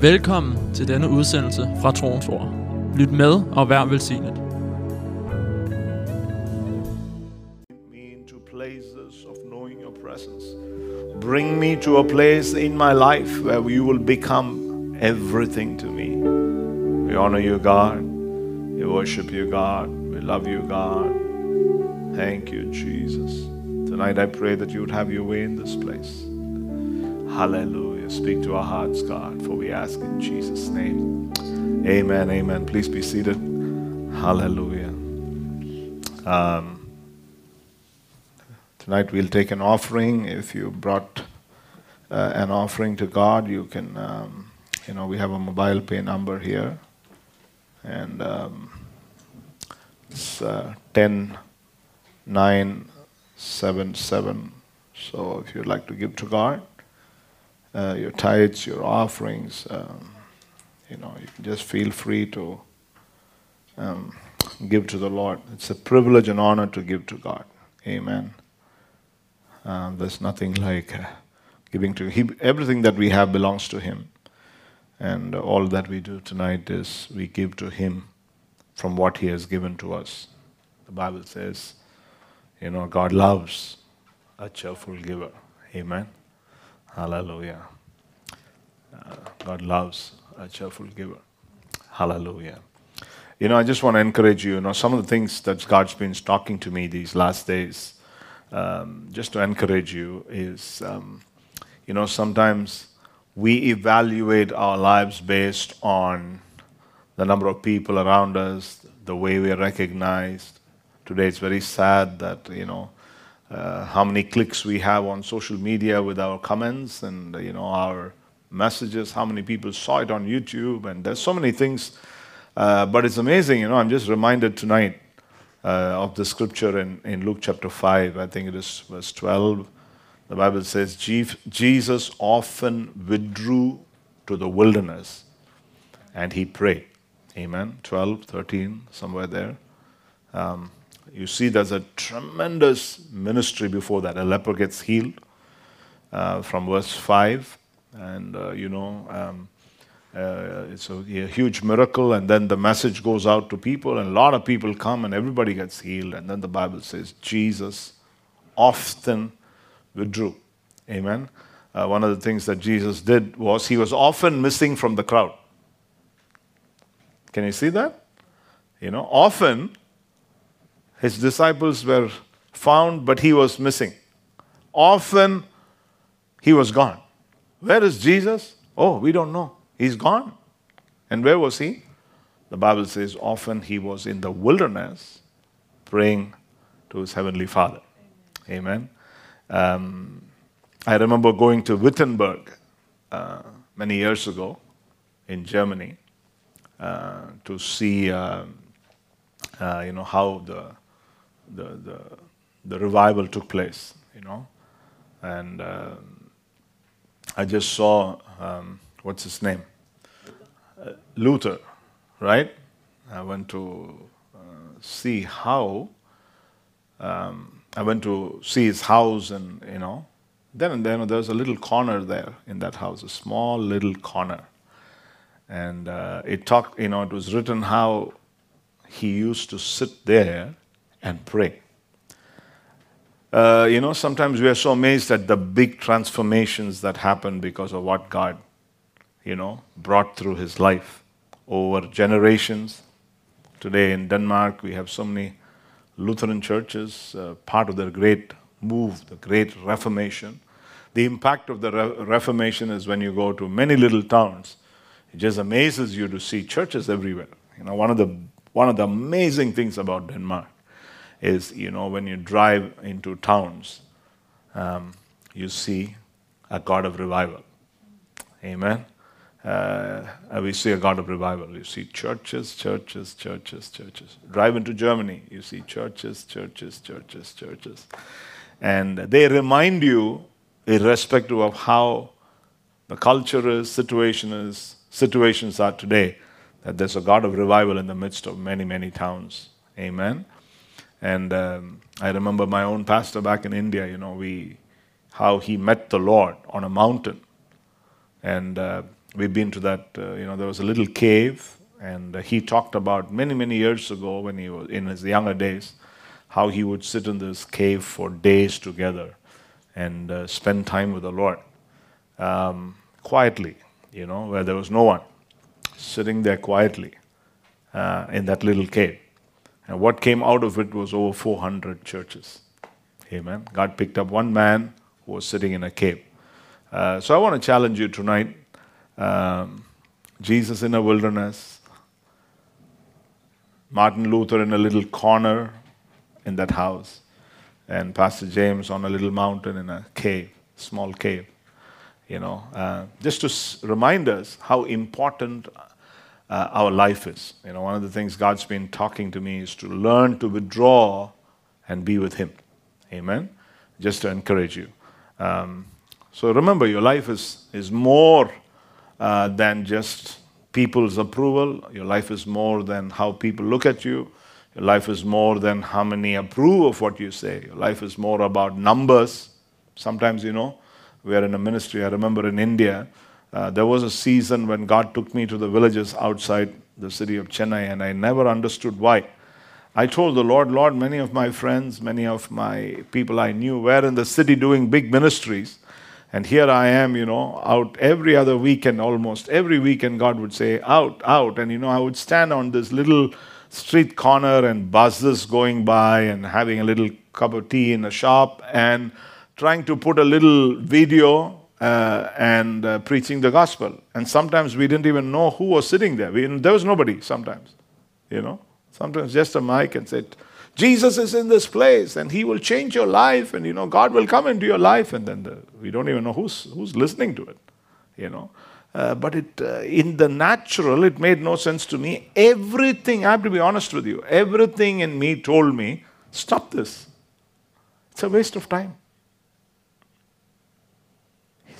Velkommen til denne udsendelse fra Troens Ord. Lyt med og vær velsignet. me into places of knowing your presence. Bring me to a place in my life where you will become everything to me. We honor you, God. We worship you, God. We love you, God. Thank you, Jesus. Tonight I pray that you would have your way in this place. Hallelujah. Speak to our hearts, God, for we ask in Jesus' name. Amen. Amen. Please be seated. Hallelujah. Um, Tonight we'll take an offering. If you brought uh, an offering to God, you can, um, you know, we have a MobilePay number here. And um, it's uh, 10977. So if you'd like to give to God, uh, your tithes, your offerings, um, you know, you can just feel free to um, give to the Lord. It's a privilege and honor to give to God. Amen. Um, there's nothing like uh, giving to Him. Everything that we have belongs to Him. And all that we do tonight is we give to Him from what He has given to us. The Bible says, you know, God loves a cheerful giver. Amen. Hallelujah. God loves a cheerful giver. Hallelujah. You know, I just want to encourage you. You know, some of the things that God's been talking to me these last days um, just to encourage you is um, you know sometimes we evaluate our lives based on the number of people around us the way we are recognized today it's very sad that you know uh, how many clicks we have on social media with our comments and you know our messages how many people saw it on youtube and there's so many things uh, but it's amazing you know i'm just reminded tonight uh, of the scripture in, in Luke chapter 5, I think it is verse 12. The Bible says, Jesus often withdrew to the wilderness and he prayed. Amen. 12, 13, somewhere there. Um, you see, there's a tremendous ministry before that. A leper gets healed uh, from verse 5. And, uh, you know, um, uh, it's a, a huge miracle, and then the message goes out to people, and a lot of people come, and everybody gets healed. And then the Bible says Jesus often withdrew. Amen. Uh, one of the things that Jesus did was he was often missing from the crowd. Can you see that? You know, often his disciples were found, but he was missing. Often he was gone. Where is Jesus? Oh, we don't know. He's gone. And where was he? The Bible says often he was in the wilderness praying to his heavenly Father. Amen. Um, I remember going to Wittenberg uh, many years ago in Germany uh, to see, uh, uh, you know, how the, the, the, the revival took place, you know. And um I just saw, um, what's his name? Uh, Luther, right? I went to uh, see how, um, I went to see his house and, you know, then and then there a little corner there in that house, a small little corner. And uh, it talked, you know, it was written how he used to sit there and pray. Uh, you know, sometimes we are so amazed at the big transformations that happen because of what God, you know, brought through his life over generations. Today in Denmark, we have so many Lutheran churches, uh, part of the great move, the great Reformation. The impact of the Re- Reformation is when you go to many little towns, it just amazes you to see churches everywhere. You know, one of the one of the amazing things about Denmark is, you know, when you drive into towns, um, you see a God of revival. Amen. Uh, we see a God of revival. You see churches, churches, churches, churches. Drive into Germany, you see churches, churches, churches, churches. And they remind you, irrespective of how the culture is, situation is, situations are today, that there's a God of revival in the midst of many, many towns. Amen. And um, I remember my own pastor back in India, you know, we, how he met the Lord on a mountain. And uh, we've been to that, uh, you know, there was a little cave, and uh, he talked about many, many years ago when he was in his younger days how he would sit in this cave for days together and uh, spend time with the Lord um, quietly, you know, where there was no one, sitting there quietly uh, in that little cave. And what came out of it was over 400 churches. Amen. God picked up one man who was sitting in a cave. Uh, so I want to challenge you tonight. Um, Jesus in a wilderness, Martin Luther in a little corner in that house, and Pastor James on a little mountain in a cave, small cave. You know, uh, just to s- remind us how important uh, our life is. You know, one of the things God's been talking to me is to learn to withdraw and be with Him. Amen. Just to encourage you. Um, so remember, your life is is more uh, than just people's approval. Your life is more than how people look at you. Your life is more than how many approve of what you say. Your life is more about numbers. Sometimes, you know, we are in a ministry. I remember in India, uh, there was a season when God took me to the villages outside the city of Chennai, and I never understood why. I told the Lord, Lord, many of my friends, many of my people I knew were in the city doing big ministries. And here I am, you know, out every other weekend, almost every weekend, God would say, out, out. And, you know, I would stand on this little street corner and buses going by and having a little cup of tea in a shop and trying to put a little video uh, and uh, preaching the gospel. And sometimes we didn't even know who was sitting there. We, there was nobody sometimes, you know. Sometimes just a mic and said, Jesus is in this place and he will change your life and you know God will come into your life and then the, we don't even know who's who's listening to it you know uh, but it uh, in the natural it made no sense to me everything I have to be honest with you everything in me told me stop this it's a waste of time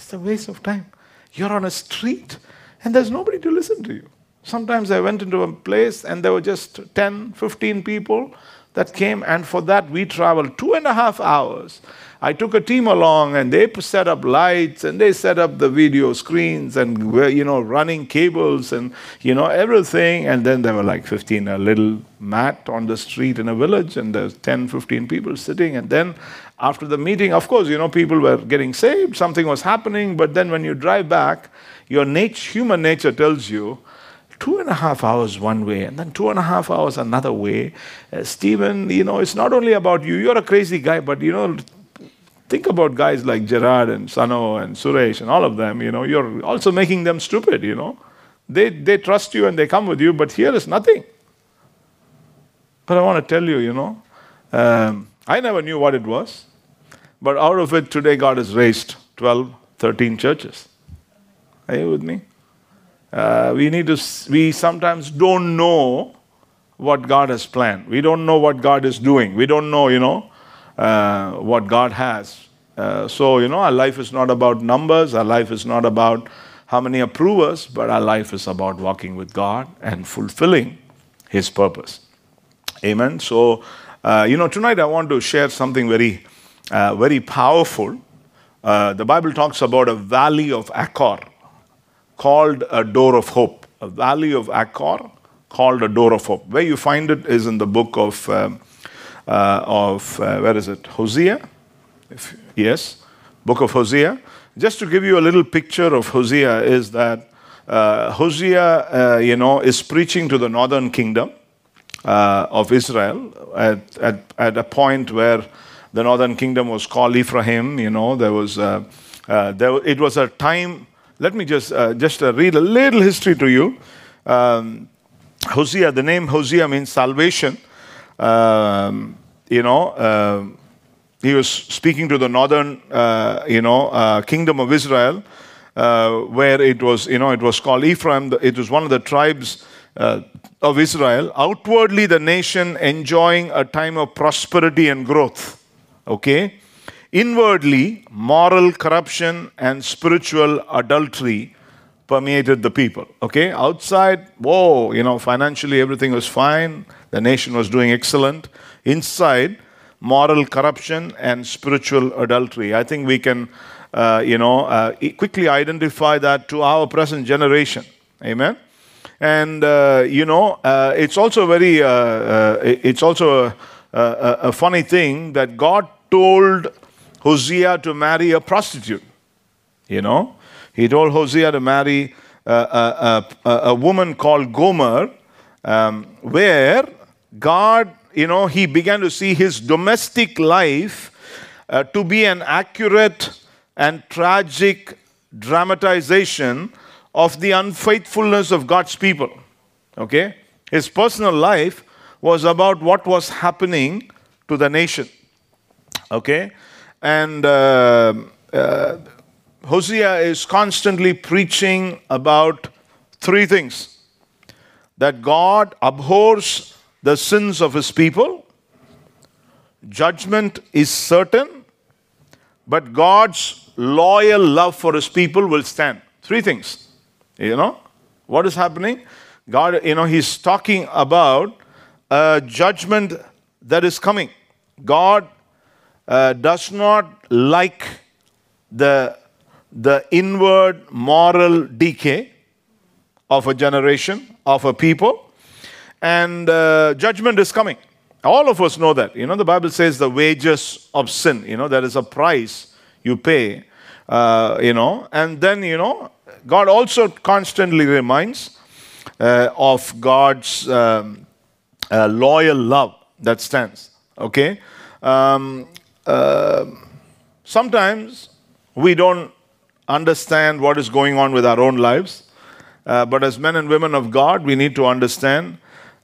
it's a waste of time you're on a street and there's nobody to listen to you Sometimes I went into a place and there were just 10, 15 people that came, and for that we traveled two and a half hours. I took a team along and they set up lights and they set up the video screens and you know, running cables and, you know, everything. And then there were like 15, a little mat on the street in a village and there's 10, 15 people sitting. And then after the meeting, of course, you know, people were getting saved, something was happening. But then when you drive back, your nature, human nature tells you, two and a half hours one way and then two and a half hours another way. Uh, Stephen, you know, it's not only about you. You're a crazy guy, but you know, think about guys like Gerard and Sano and Suresh and all of them. You know, you're also making them stupid. You know, they they trust you and they come with you, but here is nothing. But I want to tell you, you know, um, I never knew what it was, but out of it today, God has raised 12, 13 churches. Are you with me? Uh, we need to, we sometimes don't know what God has planned. We don't know what God is doing. We don't know, you know, uh, what God has. Uh, so, you know, our life is not about numbers, our life is not about how many approve us, but our life is about walking with God and fulfilling His purpose. Amen. So, uh, you know, tonight I want to share something very, uh, very powerful. Uh, the Bible talks about a valley of Achor called a door of hope, a valley of Achor called a door of hope. Where you find it is in the book of, um, of uh, where is it? Hosea? If, yes, book of Hosea. Just to give you a little picture of Hosea is that uh, Hosea, uh, you know, is preaching to the northern kingdom uh, of Israel at, at, at a point where the northern kingdom was called Ephraim. You know, there was uh, there, it was a time let me just, uh, just uh, read a little history to you. Um, Hosea, the name Hosea means salvation. Um, you know, uh, he was speaking to the northern, uh, you know, uh, kingdom of Israel, uh, where it was, you know, it was called Ephraim. It was one of the tribes of Israel. Outwardly, the nation enjoying a time of prosperity and growth. Okay Inwardly, moral corruption and spiritual adultery permeated the people. Okay, outside, whoa, you know, financially everything was fine, the nation was doing excellent. Inside, moral corruption and spiritual adultery. I think we can uh, you know, uh, quickly identify that to our present generation. Amen. And uh, you know, uh, it's also very, uh, uh, it's also a, a, a funny thing that God told Hosea to marry a prostitute. You know, He told Hosea to marry a, a, a, woman called Gomer, um, where God, you know, He began to see His domestic life uh, to be an accurate and tragic dramatization of the unfaithfulness of God's people. Okay? His personal life was about what was happening to the nation. Okay? And uh, uh, Hosea is constantly preaching about three things that God abhors the sins of his people, judgment is certain, but God's loyal love for his people will stand. Three things. You know, what is happening? God, you know, he's talking about a judgment that is coming. God uh, does not like the, the inward moral decay of a generation, of a people, and uh, judgment is coming. All of us know that. You know, the Bible says the wages of sin, you know, there is a price you pay, uh, you know, and then, you know, God also constantly reminds uh, of God's um, uh, loyal love that stands. Okay? Um, uh, sometimes we don't understand what is going on with our own lives, uh, but as men and women of God, we need to understand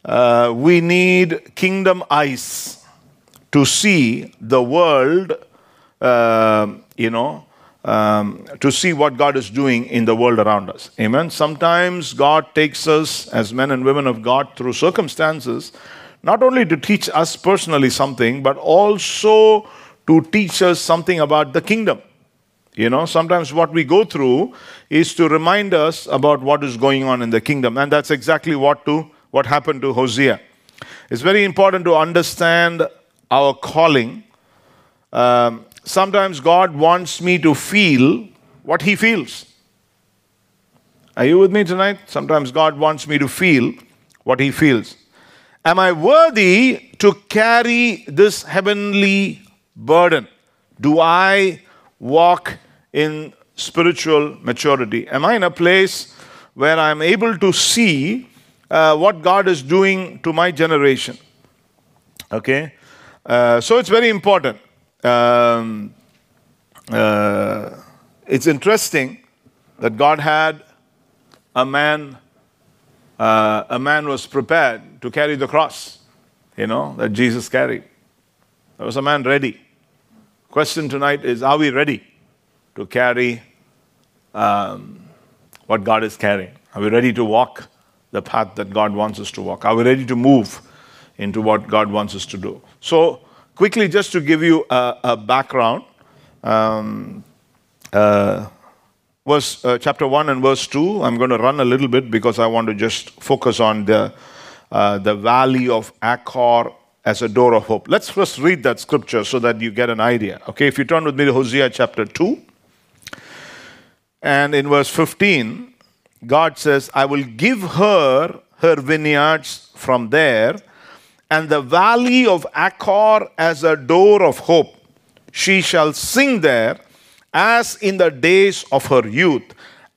uh, we need kingdom eyes to see the world, uh, you know, um, to see what God is doing in the world around us. Amen. Sometimes God takes us as men and women of God through circumstances, not only to teach us personally something, but also to teach us something about the kingdom. You know, sometimes what we go through is to remind us about what is going on in the kingdom, and that's exactly what to what happened to Hosea. It's very important to understand our calling. Um, sometimes God wants me to feel what He feels. Are you with me tonight? Sometimes God wants me to feel what He feels. Am I worthy to carry this heavenly burden? Do I walk in spiritual maturity? Am I in a place where I'm able to see uh, what God is doing to my generation? Okay? Uh, so it's very important. Um, uh, it's interesting that God had a man, uh, a man was prepared to carry the cross, you know, that Jesus carried. There was a man ready. Question tonight is Are we ready to carry um, what God is carrying? Are we ready to walk the path that God wants us to walk? Are we ready to move into what God wants us to do? So, quickly, just to give you a, a background, um, uh, verse uh, chapter 1 and verse 2 i'm going to run a little bit because i want to just focus on the uh, the valley of achor as a door of hope let's first read that scripture so that you get an idea okay if you turn with me to hosea chapter 2 and in verse 15 god says i will give her her vineyards from there and the valley of achor as a door of hope she shall sing there as in the days of her youth,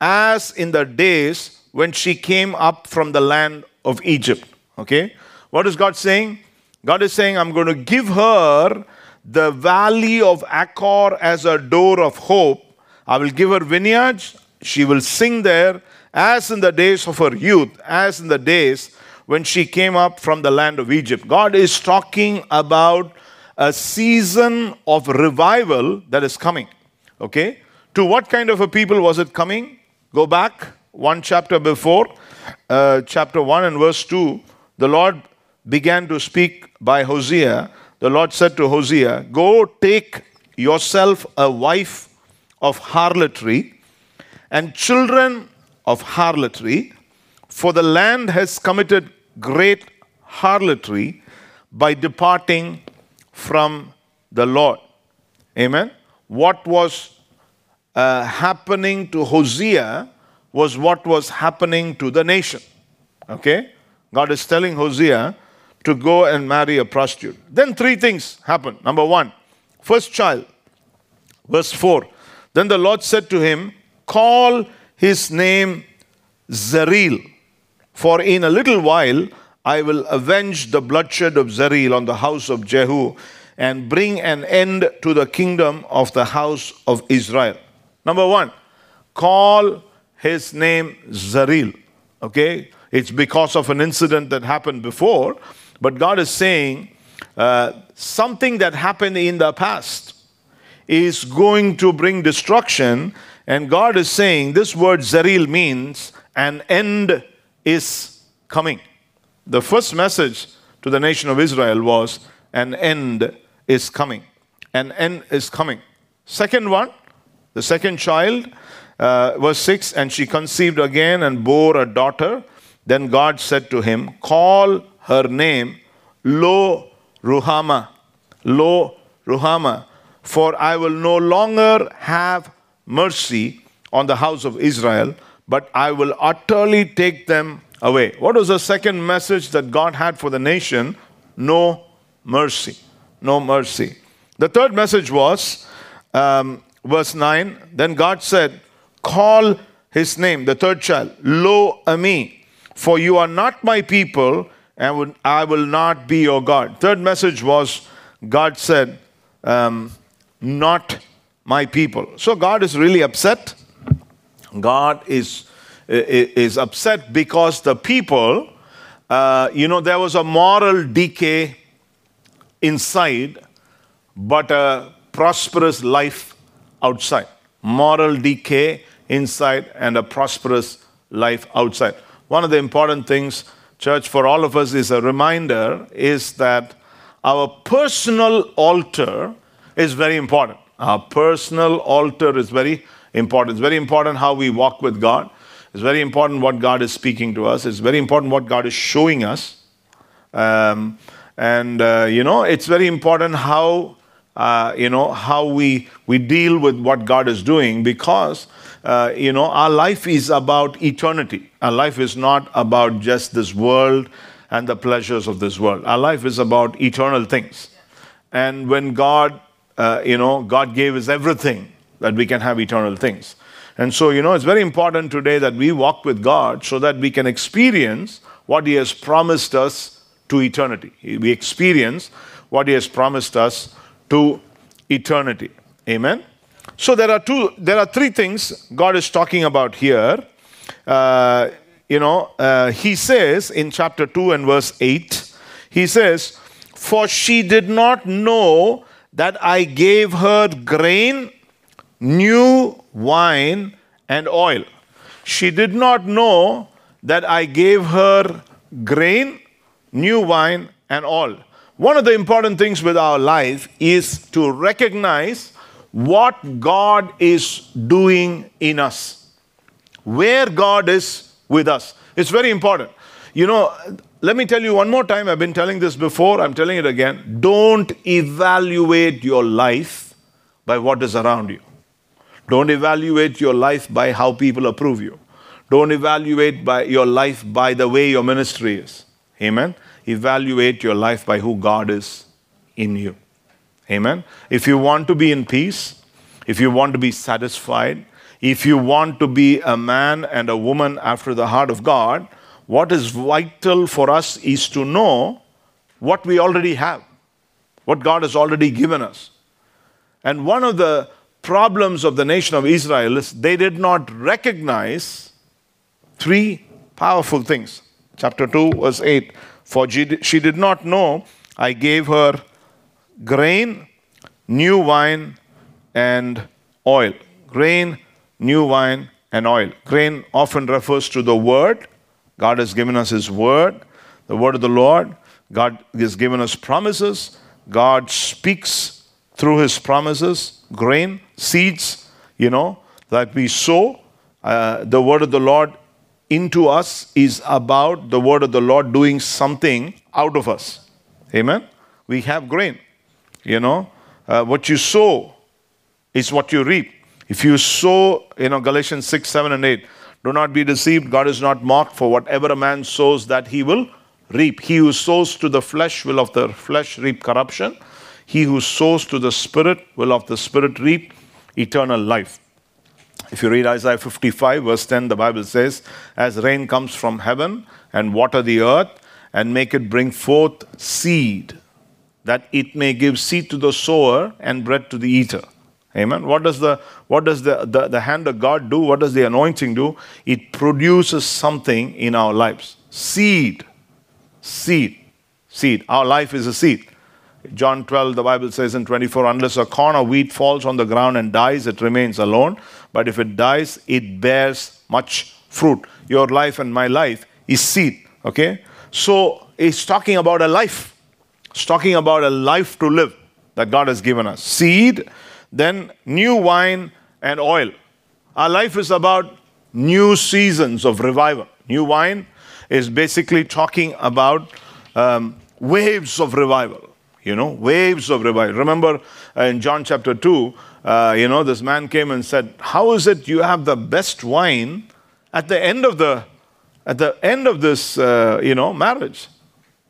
as in the days when she came up from the land of Egypt. Okay? What is God saying? God is saying, I'm going to give her the valley of Achor as a door of hope. I will give her vineyards. She will sing there as in the days of her youth, as in the days when she came up from the land of Egypt. God is talking about a season of revival that is coming. Okay? To what kind of a people was it coming? Go back one chapter before, uh, chapter 1 and verse 2. The Lord began to speak by Hosea. The Lord said to Hosea, Go take yourself a wife of harlotry and children of harlotry, for the land has committed great harlotry by departing from the Lord. Amen. What was uh, happening to Hosea was what was happening to the nation. Okay? God is telling Hosea to go and marry a prostitute. Then three things happen. Number one, first child, verse 4. Then the Lord said to him, Call his name Zeril, for in a little while I will avenge the bloodshed of Zeril on the house of Jehu and bring an end to the kingdom of the house of Israel. Number one, call his name Zeril. Okay? It's because of an incident that happened before, but God is saying uh, something that happened in the past is going to bring destruction, and God is saying this word Zeril means an end is coming. The first message to the nation of Israel was an end is coming. An end is coming. Second one, the second child, uh, verse 6 and she conceived again and bore a daughter. Then God said to him, Call her name Lo Ruhamah. Lo Ruhamah. For I will no longer have mercy on the house of Israel, but I will utterly take them away. What was the second message that God had for the nation? No mercy. No mercy. The third message was, um, verse 9, then God said, Call his name, the third child, Lo Ami, for you are not my people, and I will not be your God. Third message was, God said, um, Not my people. So God is really upset. God is is upset because the people, uh, you know, there was a moral decay inside, but a prosperous life outside. Moral decay inside and a prosperous life outside. One of the important things, church, for all of us is a reminder is that our personal altar is very important. Our personal altar is very important. It's very important how we walk with God. It's very important what God is speaking to us. It's very important what God is showing us. Um, and, uh, you know, it's very important how, uh, you know, how we, we deal with what God is doing because, uh, you know, our life is about eternity. Our life is not about just this world and the pleasures of this world. Our life is about eternal things. And when God, uh, you know, God gave us everything that we can have eternal things. And so, you know, it's very important today that we walk with God so that we can experience what He has promised us to eternity. We experience what He has promised us to eternity. Amen. So there are two, there are three things God is talking about here. Uh, you know, uh, He says in chapter two and verse eight, He says, "For she did not know that I gave her grain." new wine and oil. She did not know that I gave her grain, new wine, and oil. One of the important things with our life is to recognize what God is doing in us, where God is with us. It's very important. You know, let me tell you one more time. I've been telling this before, I'm telling it again. Don't evaluate your life by what is around you. Don't evaluate your life by how people approve you. Don't evaluate by your life by the way your ministry is. Amen. Evaluate your life by who God is in you. Amen. If you want to be in peace, if you want to be satisfied, if you want to be a man and a woman after the heart of God, what is vital for us is to know what we already have, what God has already given us. And one of the problems of the nation of Israel is they did not recognize three powerful things. Chapter 2, verse 8 For she did not know I gave her grain, new wine, and oil. Grain, new wine, and oil. Grain often refers to the word. God has given us His word, the word of the Lord. God has given us promises. God speaks through His promises. Grain, seeds, you know, that we sow. Uh, the word of the Lord into us is about the word of the Lord doing something out of us. Amen. We have grain. You know, uh, what you sow is what you reap. If you sow, you know, Galatians 6, 7, and 8, do not be deceived. God is not mocked, for whatever a man sows, that he will reap. He who sows to the flesh will of the flesh reap corruption. He who sows to the Spirit will of the Spirit reap eternal life. If you read Isaiah 55, verse 10, the Bible says, As rain comes from heaven and water the earth and make it bring forth seed, that it may give seed to the sower and bread to the eater. Amen. What does the what does the, the, the hand of God do? What does the anointing do? It produces something in our lives. Seed. Seed. Seed. Our life is a seed. John 12, the Bible says in 24, unless a corn of wheat falls on the ground and dies, it remains alone. But if it dies, it bears much fruit. Your life and my life is seed. Okay? So it's talking about a life. It's talking about a life to live that God has given us. Seed, then new wine and oil. Our life is about new seasons of revival. New wine is basically talking about um, waves of revival. You know, waves of revival. Remember in John chapter 2, uh, you know, this man came and said, How is it you have the best wine at the end of the at the end of this, uh, you know, marriage?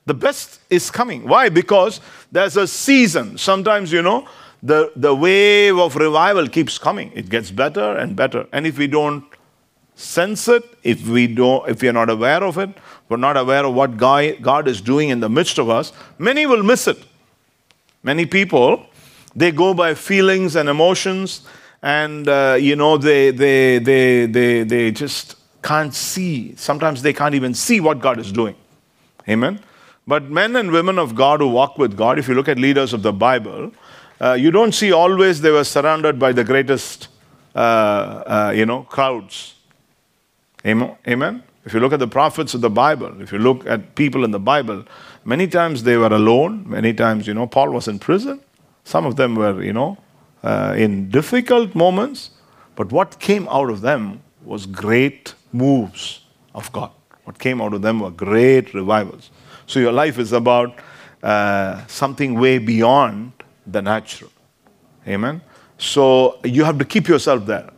The best is coming. Why? Because there's a season. Sometimes, you know, the, the wave of revival keeps coming. It gets better and better. And if we don't sense it, if we don't, if we are not aware of it, we're not aware of what God, God is doing in the midst of us, many will miss it. Many people, they go by feelings and emotions, and uh, you know they, they they they they just can't see. Sometimes they can't even see what God is doing. Amen. But men and women of God who walk with God, if you look at leaders of the Bible, uh, you don't see always they were surrounded by the greatest, uh, uh, you know, crowds. Amen. If you look at the prophets of the Bible, if you look at people in the Bible, many times they were alone. Many times, you know, Paul was in prison. Some of them were, you know, uh, in difficult moments. But what came out of them was great moves of God. What came out of them were great revivals. So your life is about uh, something way beyond the natural. Amen. So you have to keep yourself there.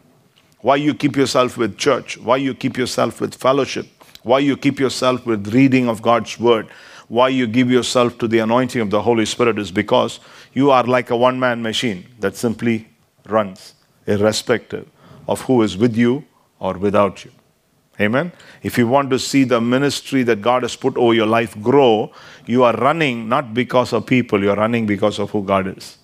Why you keep yourself with church? Why you keep yourself with fellowship? Why you keep yourself with reading of God's word? Why you give yourself to the anointing of the Holy Spirit is because you are like a one man machine that simply runs, irrespective of who is with you or without you. Amen. If you want to see the ministry that God has put over your life grow, you are running not because of people, you're running because of who God is.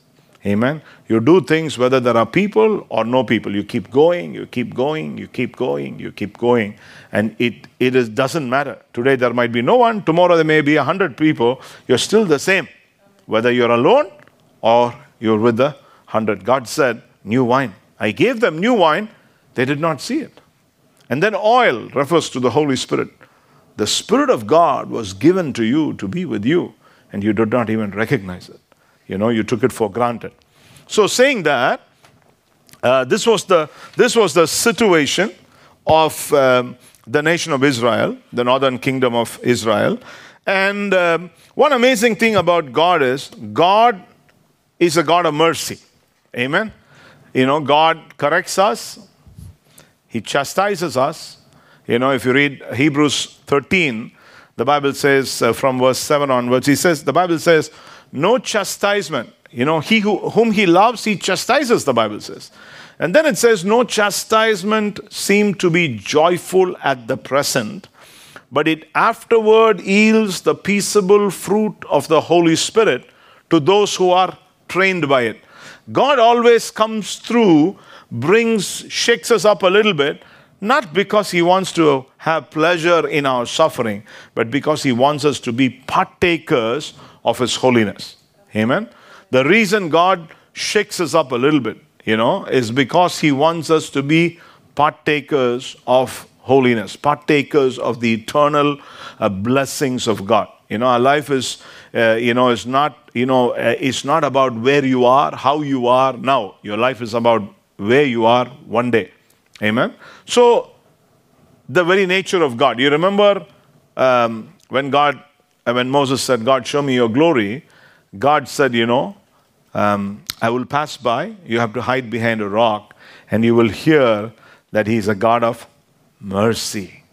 Amen. You do things whether there are people or no people. You keep going, you keep going, you keep going, you keep going. And it, it is, doesn't matter. Today there might be no one, tomorrow there may be a hundred people. You're still the same. Whether you're alone or you're with the hundred. God said, new wine. I gave them new wine, they did not see it. And then oil refers to the Holy Spirit. The Spirit of God was given to you to be with you, and you did not even recognize it. You know, you took it for granted. So, saying that, uh, this, was the, this was the situation of um, the nation of Israel, the northern kingdom of Israel. And um, one amazing thing about God is God is a God of mercy. Amen. You know, God corrects us, He chastises us. You know, if you read Hebrews 13, the Bible says uh, from verse 7 onwards, He says, the Bible says, no chastisement. You know, he who, whom he loves, he chastises, the Bible says. And then it says, No chastisement seemed to be joyful at the present, but it afterward yields the peaceable fruit of the Holy Spirit to those who are trained by it. God always comes through, brings, shakes us up a little bit, not because He wants to have pleasure in our suffering, but because He wants us to be partakers of His holiness. Amen. The reason God shakes us up a little bit, you know, is because He wants us to be partakers of holiness, partakers of the eternal uh, blessings of God. You know, our life is, uh, you know, is not, you know, uh, it's not about where you are, how you are now. Your life is about where you are one day. Amen. So, the very nature of God. You remember um, when God when Moses said, God, show me your glory, God said, You know, um, I will pass by. You have to hide behind a rock. and you will hear that He is a God of mercy.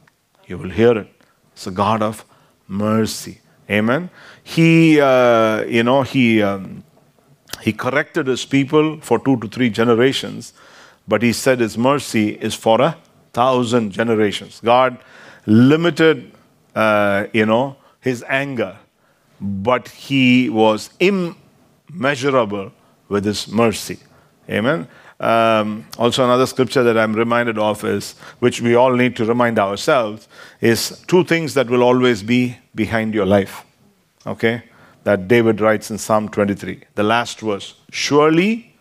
You will hear it. It's a God of mercy. Amen. He, uh, you know, he um, he corrected his people for two to three generations, but he said his mercy is for a thousand generations. God limited, uh, you know, his anger, but he was immeasurable with his mercy. Amen. Um, also, another scripture that I'm reminded of is, which we all need to remind ourselves, is two things that will always be behind your life. Okay? That David writes in Psalm 23. The last verse Surely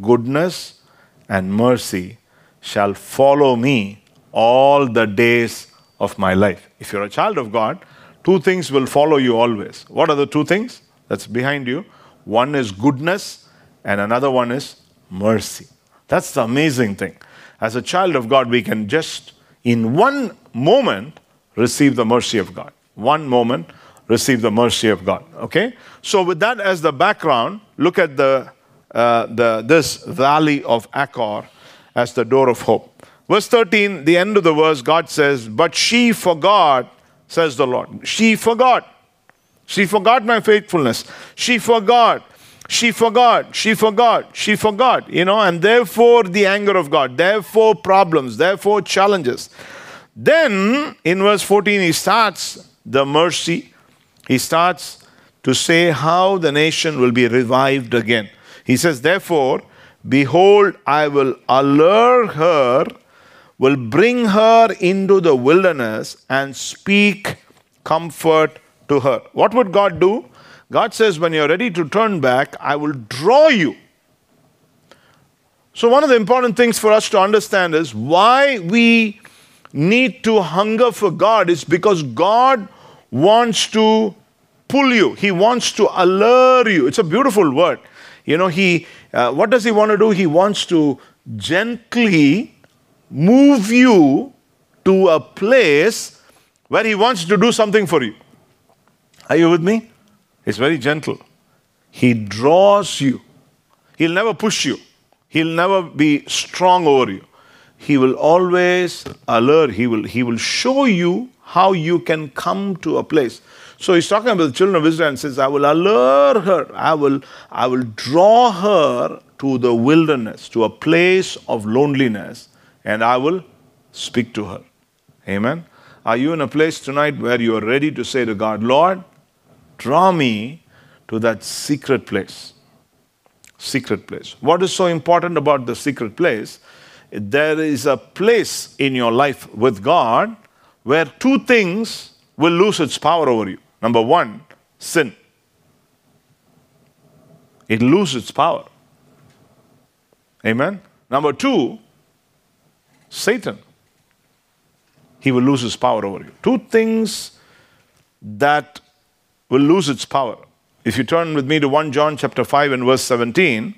goodness and mercy shall follow me all the days of my life. If you're a child of God, two things will follow you always. What are the two things that's behind you? One is goodness, and another one is mercy. That's the amazing thing. As a child of God, we can just, in one moment, receive the mercy of God. One moment, receive the mercy of God. Okay? So, with that as the background, look at the, uh, the, this valley of Achor as the door of hope. Verse 13, the end of the verse, God says, But she forgot, says the Lord. She forgot. She forgot my faithfulness. She forgot she forgot, she forgot, she forgot, you know, and therefore the anger of God, therefore problems, therefore challenges. Then in verse 14, he starts the mercy. He starts to say how the nation will be revived again. He says, Therefore, behold, I will allure her, will bring her into the wilderness and speak comfort to her. What would God do? God says, when you're ready to turn back, I will draw you. So, one of the important things for us to understand is why we need to hunger for God is because God wants to pull you, He wants to allure you. It's a beautiful word. You know, He, uh, what does He want to do? He wants to gently move you to a place where He wants to do something for you. Are you with me? It's very gentle. He draws you. He'll never push you. He'll never be strong over you. He will always alert. He will, he will show you how you can come to a place. So he's talking about the children of Israel and says, I will allure her. I will, I will draw her to the wilderness, to a place of loneliness, and I will speak to her. Amen. Are you in a place tonight where you are ready to say to God, Lord, draw me to that secret place. Secret place. What is so important about the secret place? There is a place in your life with God where two things will lose its power over you. Number one, sin. It loses its power. Amen. Number two, Satan. He will lose his power over you. Two things that will lose its power. If you turn with me to 1 John chapter 5 and verse 17,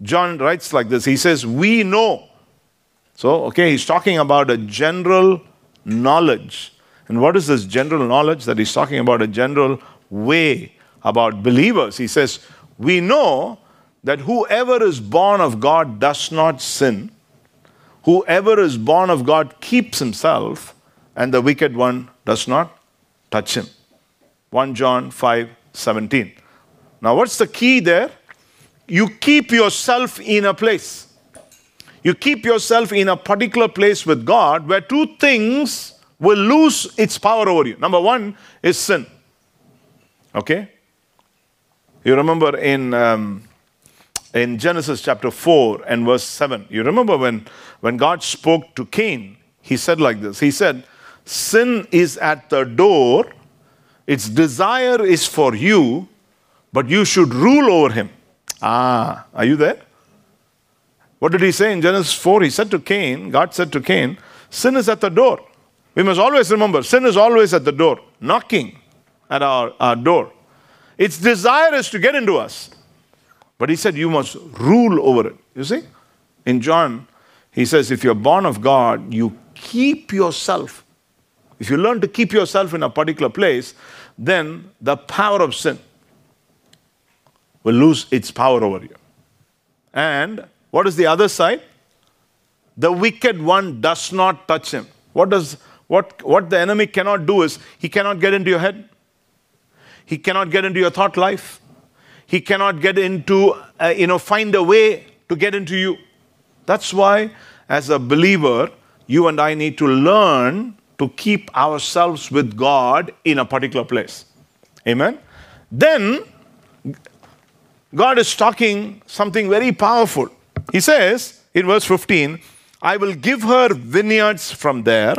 John writes like this. He says, We know. So, okay, he's talking about a general knowledge. And what is this general knowledge that he's talking about? A general way about believers. He says, We know that whoever is born of God does not sin. Whoever is born of God keeps himself, and the wicked one does not touch him. 1 John 5 17. Now, what's the key there? You keep yourself in a place. You keep yourself in a particular place with God where two things will lose its power over you. Number one is sin. Okay? You remember in, um, in Genesis chapter 4 and verse 7, you remember when, when God spoke to Cain, he said like this He said, Sin is at the door its desire is for you, but you should rule over him. Ah, are you there? What did he say in Genesis 4? He said to Cain, God said to Cain, sin is at the door. We must always remember, sin is always at the door, knocking at our, our door. Its desire is to get into us. But he said, You must rule over it. You see? In John, he says, If you're born of God, you keep yourself if you learn to keep yourself in a particular place, then the power of sin will lose its power over you. And what is the other side? the wicked one does not touch him. What does what what the enemy cannot do is he cannot get into your head. He cannot get into your thought life. He cannot get into uh, you know find a way to get into you. That's why as a believer you and I need to learn to keep ourselves with God in a particular place. Amen. Then God is talking something very powerful. He says in verse 15, I will give her vineyards from there,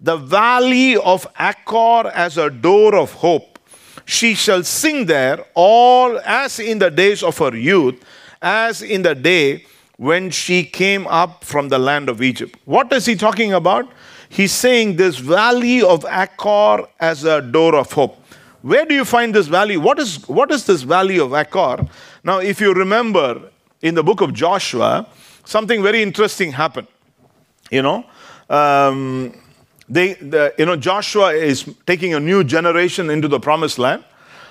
the valley of Achor as a door of hope. She shall sing there all as in the days of her youth, as in the day when she came up from the land of Egypt. What is he talking about? He's saying this valley of Achor as a door of hope. Where do you find this valley? What is, what is this valley of Achor? Now, if you remember in the book of Joshua, something very interesting happened. You know, um, they, the, you know, Joshua is taking a new generation into the promised land.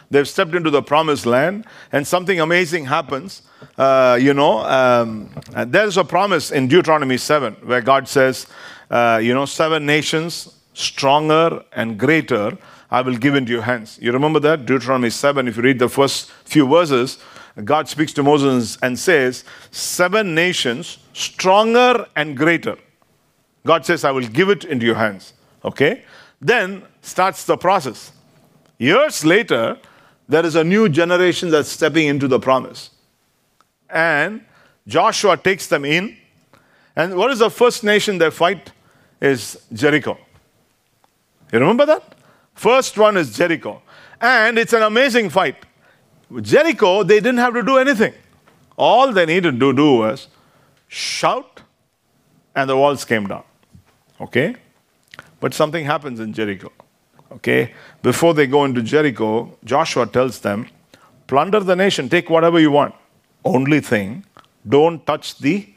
They've stepped into the promised land, and something amazing happens. Uh, you know, um, there's a promise in Deuteronomy 7 where God says, uh, you know, seven nations stronger and greater I will give into your hands. You remember that? Deuteronomy 7, if you read the first few verses, God speaks to Moses and says, Seven nations stronger and greater. God says, I will give it into your hands. Okay? Then starts the process. Years later, there is a new generation that's stepping into the promise. And Joshua takes them in. And what is the first nation they fight? Is Jericho. You remember that? First one is Jericho. And it's an amazing fight. Jericho, they didn't have to do anything. All they needed to do was shout, and the walls came down. Okay? But something happens in Jericho. Okay? Before they go into Jericho, Joshua tells them, plunder the nation, take whatever you want. Only thing, don't touch the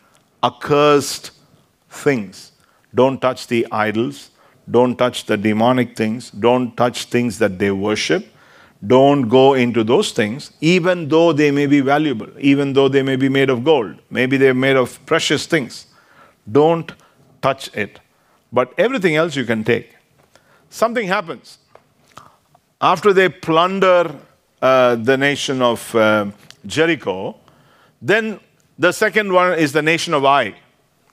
accursed things. Don't touch the idols. Don't touch the demonic things. Don't touch things that they worship. Don't go into those things, even though they may be valuable, even though they may be made of gold. Maybe they're made of precious things. Don't touch it. But everything else you can take. Something happens. After they plunder uh, the nation of uh, Jericho, then the second one is the nation of Ai.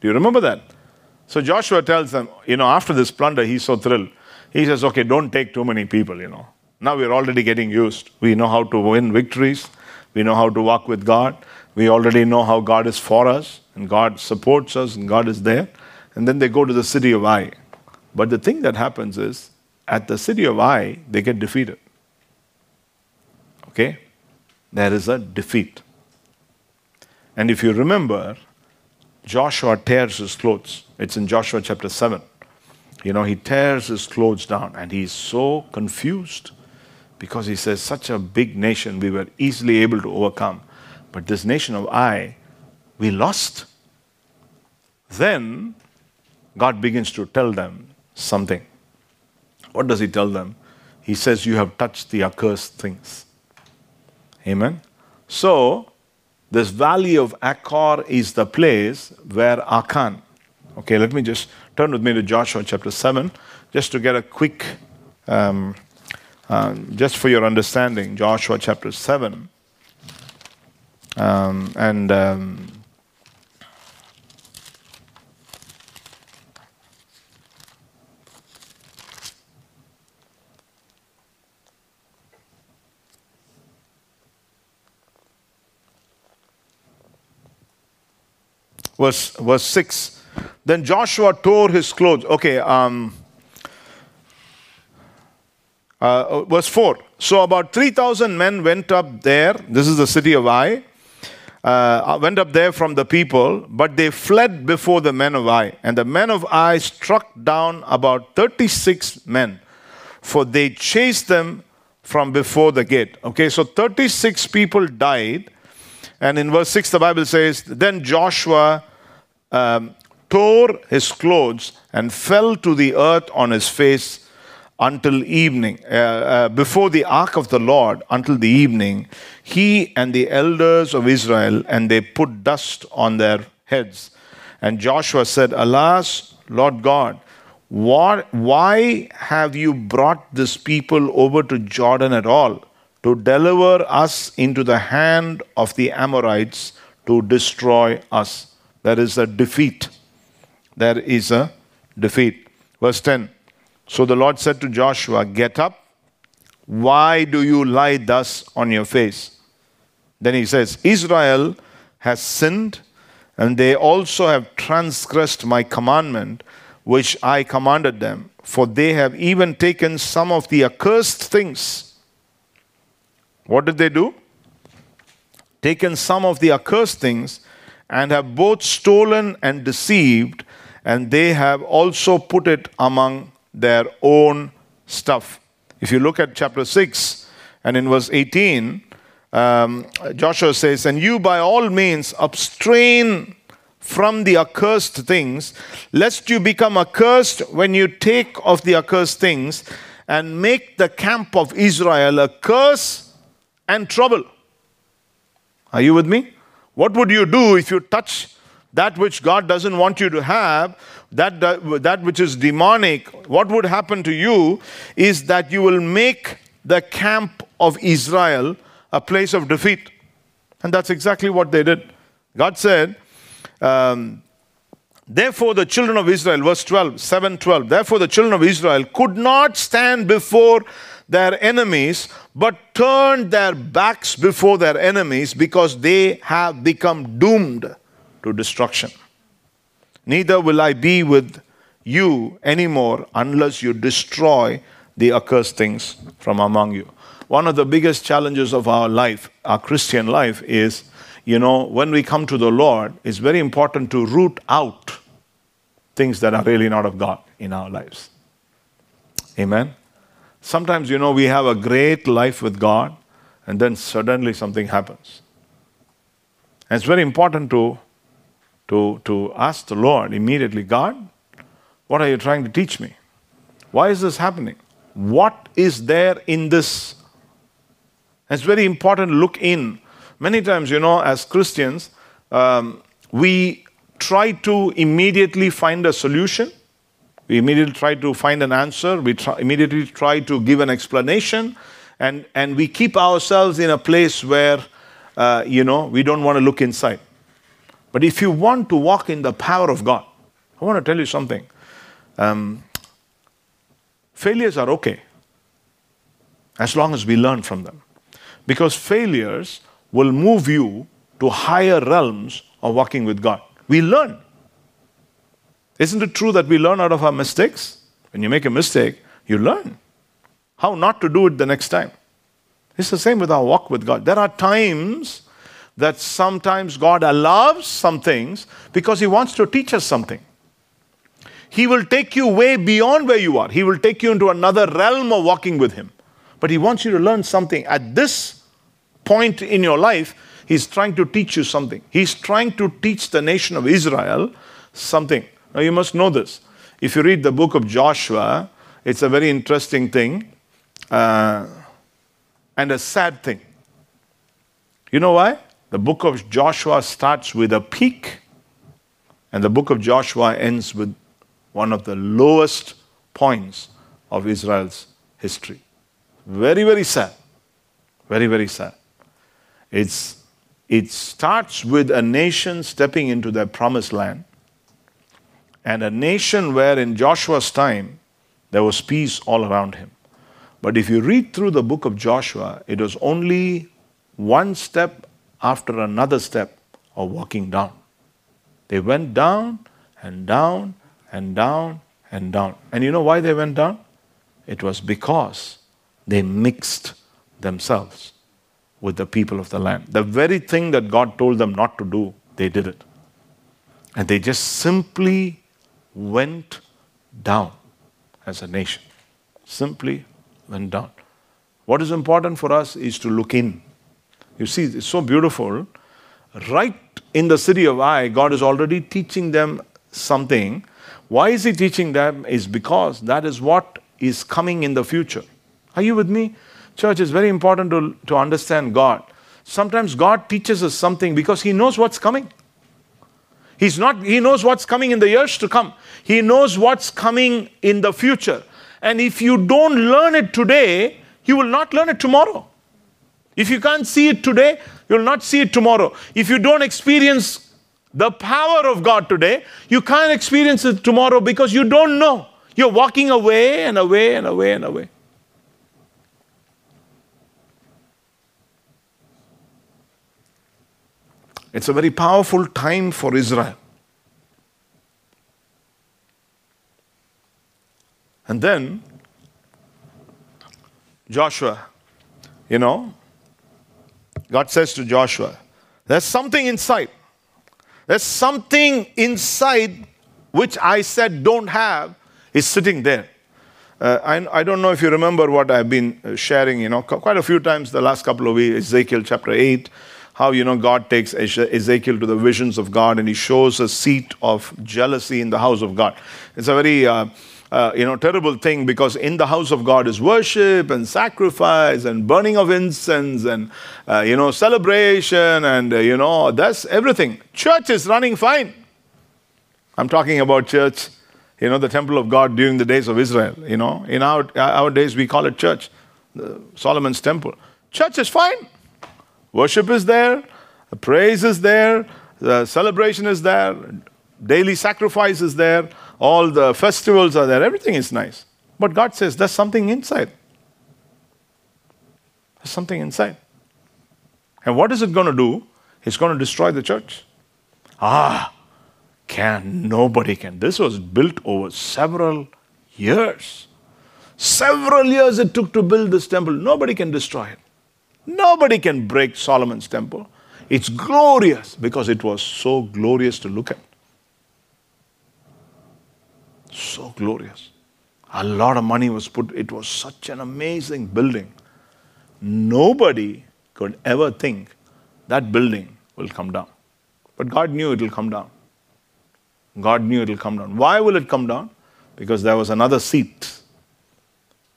Do you remember that? So Joshua tells them, you know, after this plunder, he's so thrilled. He says, okay, don't take too many people, you know. Now we're already getting used. We know how to win victories. We know how to walk with God. We already know how God is for us and God supports us and God is there. And then they go to the city of Ai. But the thing that happens is, at the city of Ai, they get defeated. Okay? There is a defeat. And if you remember, Joshua tears his clothes. It's in Joshua chapter 7. You know, he tears his clothes down and he's so confused because he says, Such a big nation we were easily able to overcome. But this nation of Ai, we lost. Then God begins to tell them something. What does he tell them? He says, You have touched the accursed things. Amen. So, this valley of Achor is the place where Achan. Okay, let me just turn with me to Joshua chapter 7, just to get a quick, um, uh, just for your understanding, Joshua chapter 7. Um, and um, verse, verse 6. Then Joshua tore his clothes. Okay, um, uh, verse 4. So about 3,000 men went up there. This is the city of Ai. Uh, went up there from the people, but they fled before the men of Ai. And the men of Ai struck down about 36 men, for they chased them from before the gate. Okay, so 36 people died. And in verse 6, the Bible says, Then Joshua um, tore his clothes and fell to the earth on his face until evening, uh, uh, before the ark of the Lord until the evening, he and the elders of Israel, and they put dust on their heads. And Joshua said, Alas, Lord God, what, why have you brought this people over to Jordan at all? To deliver us into the hand of the Amorites to destroy us. There is a defeat. There is a defeat. Verse 10 So the Lord said to Joshua, Get up. Why do you lie thus on your face? Then he says, Israel has sinned, and they also have transgressed my commandment, which I commanded them, for they have even taken some of the accursed things. What did they do? Taken some of the accursed things, and have both stolen and deceived, and they have also put it among their own stuff. If you look at chapter 6 and in verse 18, um, Joshua says, And you by all means abstain from the accursed things, lest you become accursed when you take of the accursed things and make the camp of Israel a curse and trouble. Are you with me? What would you do if you touch that which God doesn't want you to have, that, that, which is demonic? What would happen to you is that you will make the camp of Israel a place of defeat. And that's exactly what they did. God said, um, Therefore, the children of Israel, verse 12, 7 12, therefore the children of Israel could not stand before their enemies, but turned their backs before their enemies because they have become doomed to destruction. Neither will I be with you anymore unless you destroy the accursed things from among you one of the biggest challenges of our life, our Christian life, is you know, when we come to the Lord, it's very important to root out things that are really not of God in our lives. Amen. Sometimes, you know, we have a great life with God, and then suddenly something happens. And it's very important to, to, to ask the Lord immediately God, what are you trying to teach me? Why is this happening? What is there in this it's very important look in. Many times, you know, as Christians, um, we try to immediately find a solution. We immediately try to find an answer. We try, immediately try to give an explanation. And, and we keep ourselves in a place where, uh, you know, we don't want to look inside. But if you want to walk in the power of God, I want to tell you something. Um, failures are okay as long as we learn from them. Because failures will move you to higher realms of walking with God. We learn. Isn't it true that we learn out of our mistakes? When you make a mistake, you learn how not to do it the next time. It's the same with our walk with God. There are times that sometimes God allows some things because He wants to teach us something. He will take you way beyond where you are, He will take you into another realm of walking with Him. But He wants you to learn something. At this point in your life, He's trying to teach you something. He's trying to teach the nation of Israel something. Now, you must know this. If you read the book of Joshua, it's a very interesting thing uh, and a sad thing. You know why? The book of Joshua starts with a peak, and the book of Joshua ends with one of the lowest points of Israel's history. Very, very sad. Very, very sad. It's, it starts with a nation stepping into their promised land, and a nation where in Joshua's time there was peace all around him. But if you read through the book of Joshua, it was only one step after another step of walking down. They went down and down and down and down. And you know why they went down? It was because they mixed themselves with the people of the land. The very thing that God told them not to do, they did it. And they just simply went down as a nation. Simply went down. What is important for us is to look in. You see, it's so beautiful. Right in the city of Ai, God is already teaching them something. Why is He teaching them? Is because that is what is coming in the future. Are you with me? Church, it's very important to, to understand God. Sometimes God teaches us something because He knows what's coming. He's not, he knows what's coming in the years to come. He knows what's coming in the future. And if you don't learn it today, you will not learn it tomorrow. If you can't see it today, you will not see it tomorrow. If you don't experience the power of God today, you can't experience it tomorrow because you don't know. You're walking away and away and away and away. It's a very powerful time for Israel. And then Joshua, you know, God says to Joshua, There's something inside. There's something inside which I said don't have, is sitting there. Uh, I, I, don't know if you remember what I've been uh, sharing, you know, quite a few times the last couple of weeks, Ezekiel chapter 8, how, you know, God takes Ezekiel to the visions of God and he shows a seat of jealousy in the house of God. It's a very, uh, uh, you know, terrible thing because in the house of God is worship and sacrifice and burning of incense and, uh, you know, celebration and, uh, you know, that's everything. Church is running fine. I'm talking about church, you know, the temple of God during the days of Israel. You know, in our, our days we call it church, Solomon's temple. Church is fine. Worship is there, the praise is there, the celebration is there, daily sacrifice is there all the festivals are there, everything is nice. But God says there's something inside. There's something inside. And what is it going to do? It's going to destroy the church. Ah, can nobody can. This was built over several years. Several years it took to build this temple. Nobody can destroy it. Nobody can break Solomon's temple. It's glorious because it was so glorious to look at. So glorious. A lot of money was put. It was such an amazing building. Nobody could ever think that building will come down. But God knew it will come down. God knew it will come down. Why will it come down? Because there was another seat.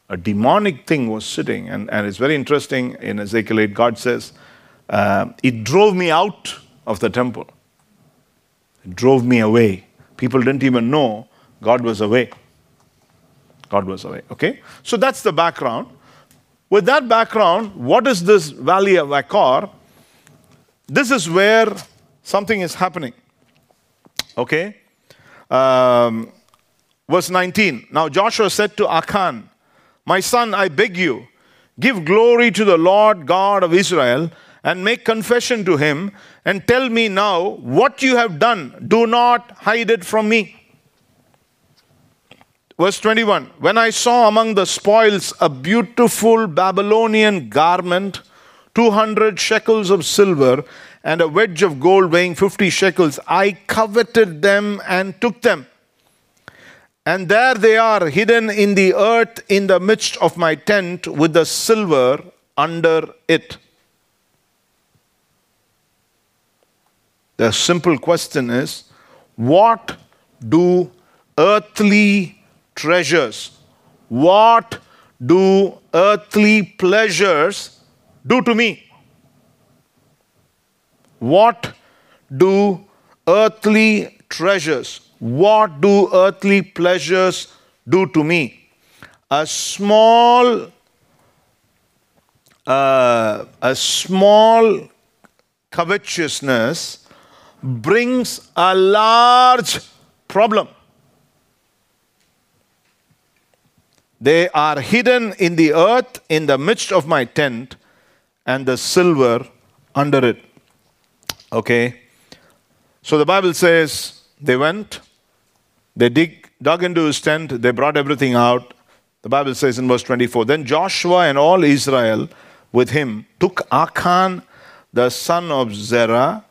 A demonic thing was sitting. And, and it's very interesting in Ezekiel 8, God says, uh, It drove me out of the temple. It drove me away. People didn't even know God was away. God was away. Okay? So that's the background. With that background, what is this valley of Achor? This is where something is happening. Okay? Um, verse 19. Now Joshua said to Achan, My son, I beg you, give glory to the Lord God of Israel and make confession to him and tell me now what you have done. Do not hide it from me. Verse 21 When I saw among the spoils a beautiful Babylonian garment, 200 shekels of silver, and a wedge of gold weighing 50 shekels, I coveted them and took them. And there they are, hidden in the earth in the midst of my tent, with the silver under it. The simple question is what do earthly treasures. What do earthly pleasures do to me? What do earthly treasures, what do earthly pleasures do to me? A small, uh, a small covetousness brings a large problem. They are hidden in the earth in the midst of my tent, and the silver under it. Okay? So the Bible says they went, they dig, dug into his tent, they brought everything out. The Bible says in verse 24 Then Joshua and all Israel with him took Achan, the son of Zerah,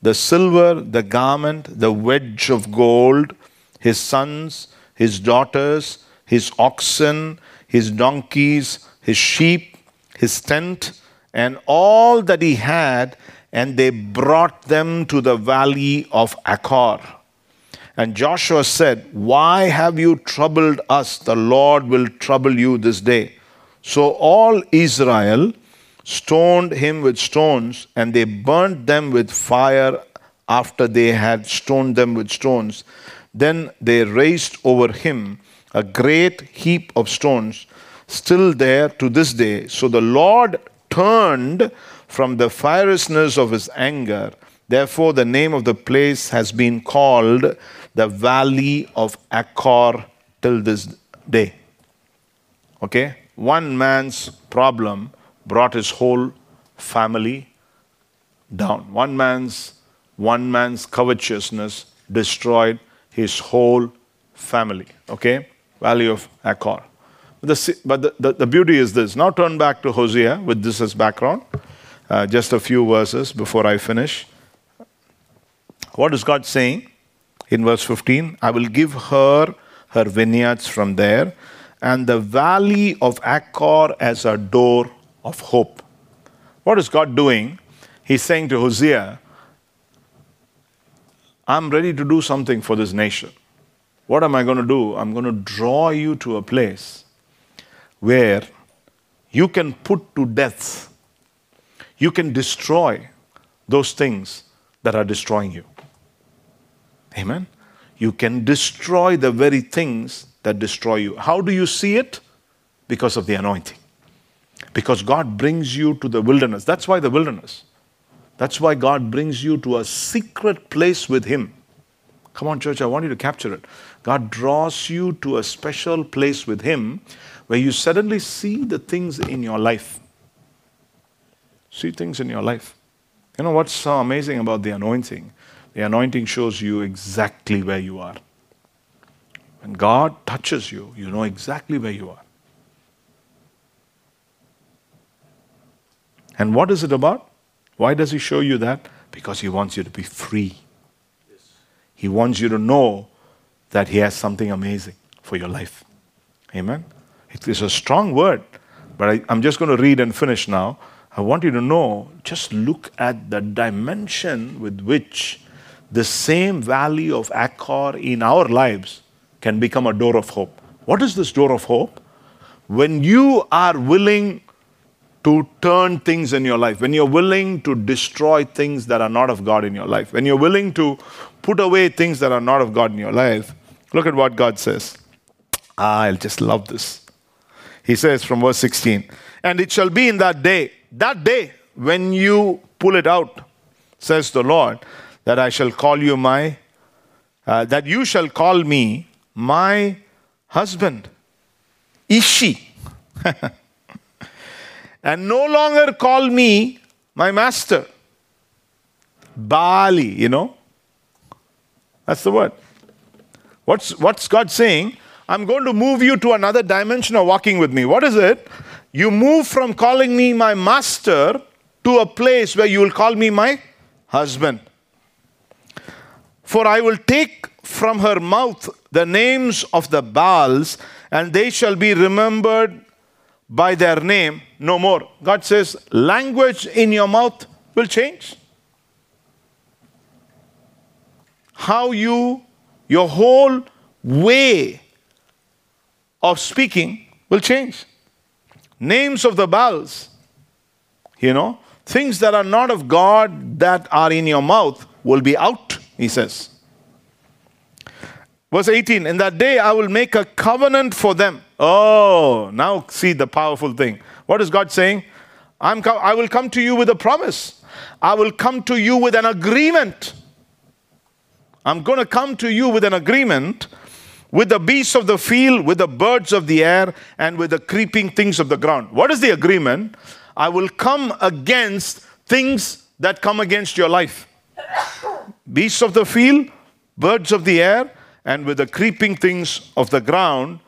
the silver, the garment, the wedge of gold, his sons, his daughters, his oxen, his donkeys, his sheep, his tent, and all that he had, and they brought them to the valley of Achor. And Joshua said, Why have you troubled us? The Lord will trouble you this day. So all Israel stoned him with stones, and they burnt them with fire after they had stoned them with stones. Then they raised over him a great heap of stones, still there to this day. So the Lord turned from the fierceness of his anger. Therefore, the name of the place has been called the Valley of Achor till this day. Okay? One man's problem brought his whole family down. One man's one man's covetousness destroyed his whole family. Okay? Valley of Achor. The, but the, the, the, beauty is this. Now turn back to Hosea with this as background. Uh, just a few verses before I finish. What is God saying in verse 15? I will give her her vineyards from there, and the valley of Achor as a door of hope. What is God doing? He's saying to Hosea, I'm ready to do something for this nation. What am I going to do? I'm going to draw you to a place where you can put to death, you can destroy those things that are destroying you. Amen? You can destroy the very things that destroy you. How do you see it? Because of the anointing. Because God brings you to the wilderness. That's why the wilderness. That's why God brings you to a secret place with Him. Come on, church, I want you to capture it. God draws you to a special place with Him where you suddenly see the things in your life. See things in your life. You know what's so amazing about the anointing? The anointing shows you exactly where you are. When God touches you, you know exactly where you are. And what is it about? Why does He show you that? Because He wants you to be free. He wants you to know that He has something amazing for your life. Amen? It is a strong word, but I, I'm just going to read and finish now. I want you to know just look at the dimension with which the same valley of Achor in our lives can become a door of hope. What is this door of hope? When you are willing to turn things in your life, when you're willing to destroy things that are not of God in your life, when you're willing to put away things that are not of God in your life, look at what God says. Ah, I just love this. He says from verse 16, and it shall be in that day, that day when you pull it out, says the Lord, that I shall call you my, uh, that you shall call me my husband, Ishi. and no longer call me my master. Baali, you know. That's the word. What's, what's God saying? I'm going to move you to another dimension of walking with me. What is it? You move from calling me my master to a place where you will call me my husband. For I will take from her mouth the names of the Baals, and they shall be remembered by their name no more. God says, language in your mouth will change. How you, your whole way of speaking will change. Names of the Baals, you know, things that are not of God that are in your mouth will be out he says. Verse 18, in that day I will make a covenant for them. Oh, now see the powerful thing. What is God saying? I'm I will come to you with a promise. I will come to you with an agreement. I'm going to come to you with an agreement with the beasts of the field, with the birds of the air, and with the creeping things of the ground. What is the agreement? I will come against things that come against your life beasts of the field, birds of the air, and with the creeping things of the ground,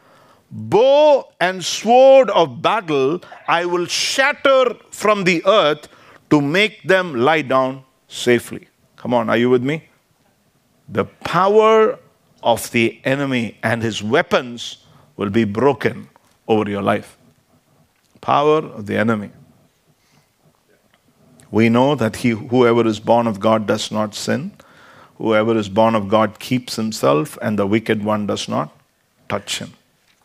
bow and sword of battle I will shatter from the earth to make them lie down safely. Come on, are you with me? The power of the enemy and his weapons will be broken over your life. Power of the enemy. We know that he, whoever is born of God does not sin. Whoever is born of God keeps himself, and the wicked one does not touch him.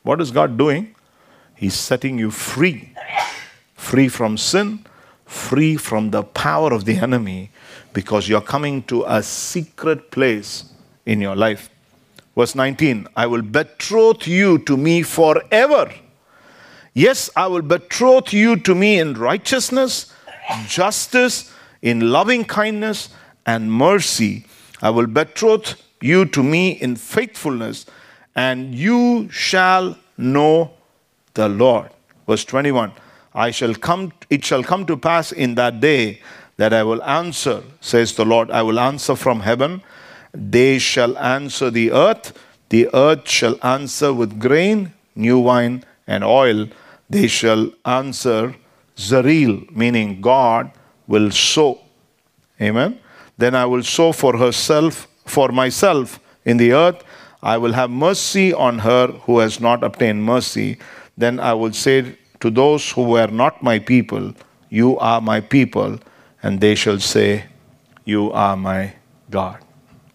What is God doing? He's setting you free. Free from sin, free from the power of the enemy because you're coming to a secret place in your life. Verse 19 I will betroth you to me forever. Yes, I will betroth you to me in righteousness, justice, in loving kindness, and mercy. I will betroth you to me in faithfulness, and you shall know the Lord. Verse 21 I shall come, it shall come to pass in that day that I will answer, says the Lord. I will answer from heaven. They shall answer the earth. The earth shall answer with grain, new wine, and oil. They shall answer Jezreel, meaning God will sow. Amen. Then I will sow for herself, for myself in the earth. I will have mercy on her who has not obtained mercy. Then I will say to those who were not my people, You are my people, and they shall say, You are my God.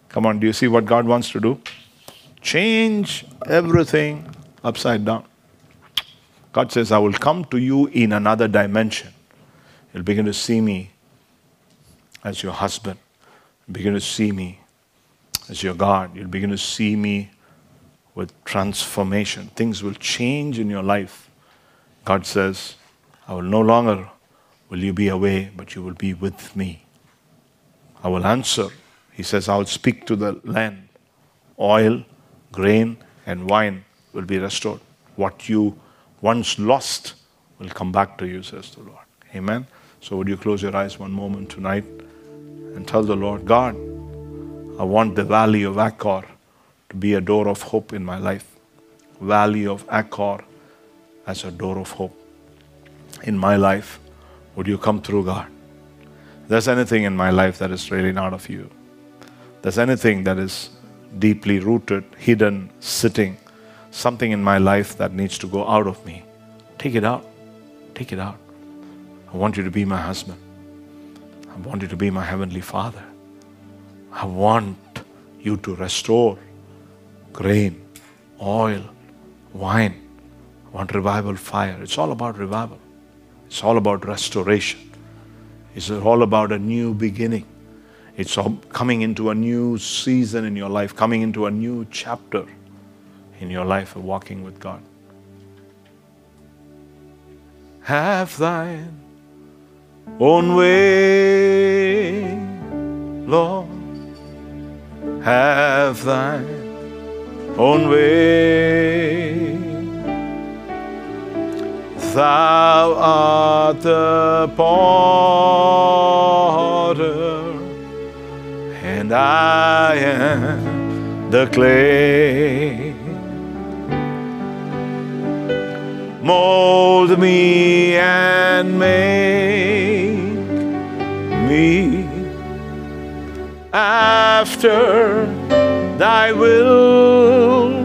Come on, do you see what God wants to do? Change everything upside down. God says, I will come to you in another dimension. You'll begin to see me as your husband. You'll begin to see me as your God. You'll begin to see me with transformation. Things will change in your life. God says, I will no longer will you be away, but you will be with me. I will answer. He says, I will speak to the land. Oil, grain, and wine will be restored. What you once lost will come back to you, says the Lord. Amen. So, would you close your eyes one moment tonight and tell the Lord, God, I want the valley of Achor to be a door of hope in my life. Valley of Achor as a door of hope in my life. Would you come through, God? There's anything in my life that is really not of you, there's anything that is deeply rooted, hidden, sitting, something in my life that needs to go out of me, take it out. Take it out. I want you to be my husband. I want you to be my heavenly father. I want you to restore grain, oil, wine. Want revival fire. It's all about revival. It's all about restoration. It's all about a new beginning. It's coming into a new season in your life, coming into a new chapter in your life of walking with God. Have thine own way, Lord. Have thine own way. Thou art the potter, and I am the clay. Mold me and make me after thy will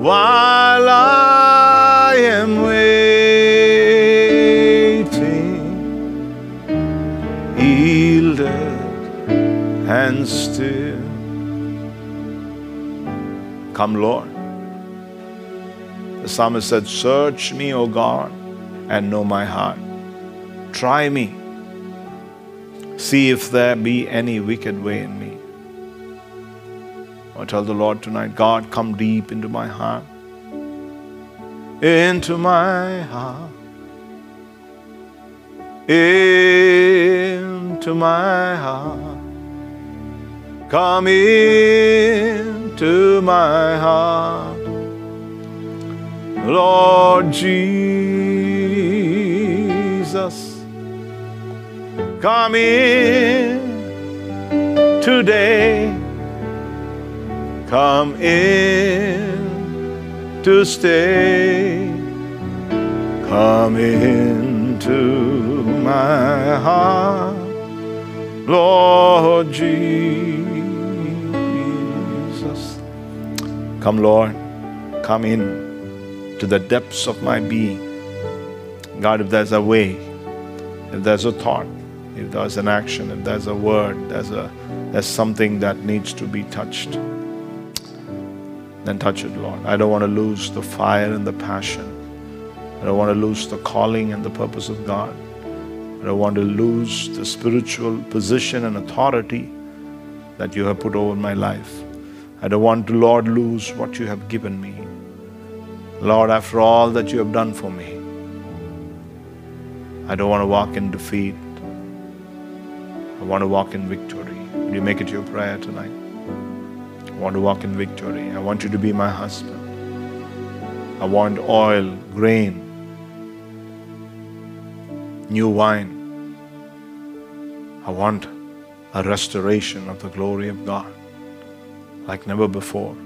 while I am waiting, yielded and still. Come, Lord. The psalmist said, Search me, O God, and know my heart. Try me. See if there be any wicked way in me. I tell the Lord tonight, God, come deep into my heart. Into my heart. Into my heart. Come into my heart. Lord Jesus, come in today. Come in to stay. Come into my heart, Lord Jesus. Come, Lord, come in to the depths of my being. God, if there's a way, if there's a thought, if there's an action, if there's a word, there's a there's something that needs to be touched, then touch it, Lord. I don't want to lose the fire and the passion. I don't want to lose the calling and the purpose of God. I don't want to lose the spiritual position and authority that you have put over my life. I don't want to, Lord, lose what you have given me. Lord, after all that you have done for me, I don't want to walk in defeat. I want to walk in victory. Will you make it your prayer tonight? I want to walk in victory. I want you to be my husband. I want oil, grain, new wine. I want a restoration of the glory of God like never before.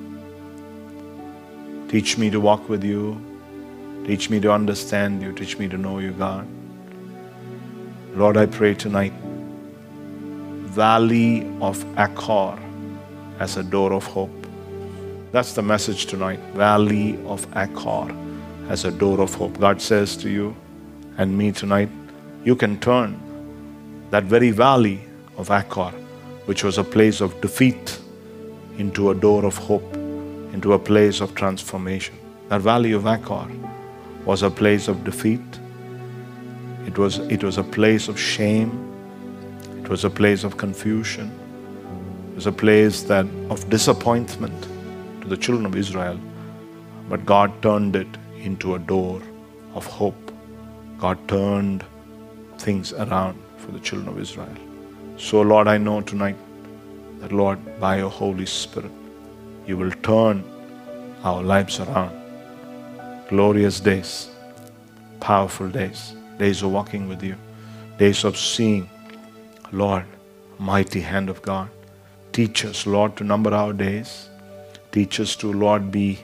Teach me to walk with you. Teach me to understand you. Teach me to know you, God. Lord, I pray tonight, Valley of Achor as a door of hope. That's the message tonight. Valley of Achor as a door of hope. God says to you and me tonight, you can turn that very valley of Achor, which was a place of defeat, into a door of hope, into a place of transformation. That valley of Achor was a place of defeat. It was, it was a place of shame. It was a place of confusion. Was a place that of disappointment to the children of Israel. But God turned it into a door of hope. God turned things around for the children of Israel. So, Lord, I know tonight that, Lord, by your Holy Spirit, you will turn our lives around. Glorious days, powerful days, days of walking with you, days of seeing, Lord, mighty hand of God. Teach us, Lord, to number our days. Teach us to, Lord, be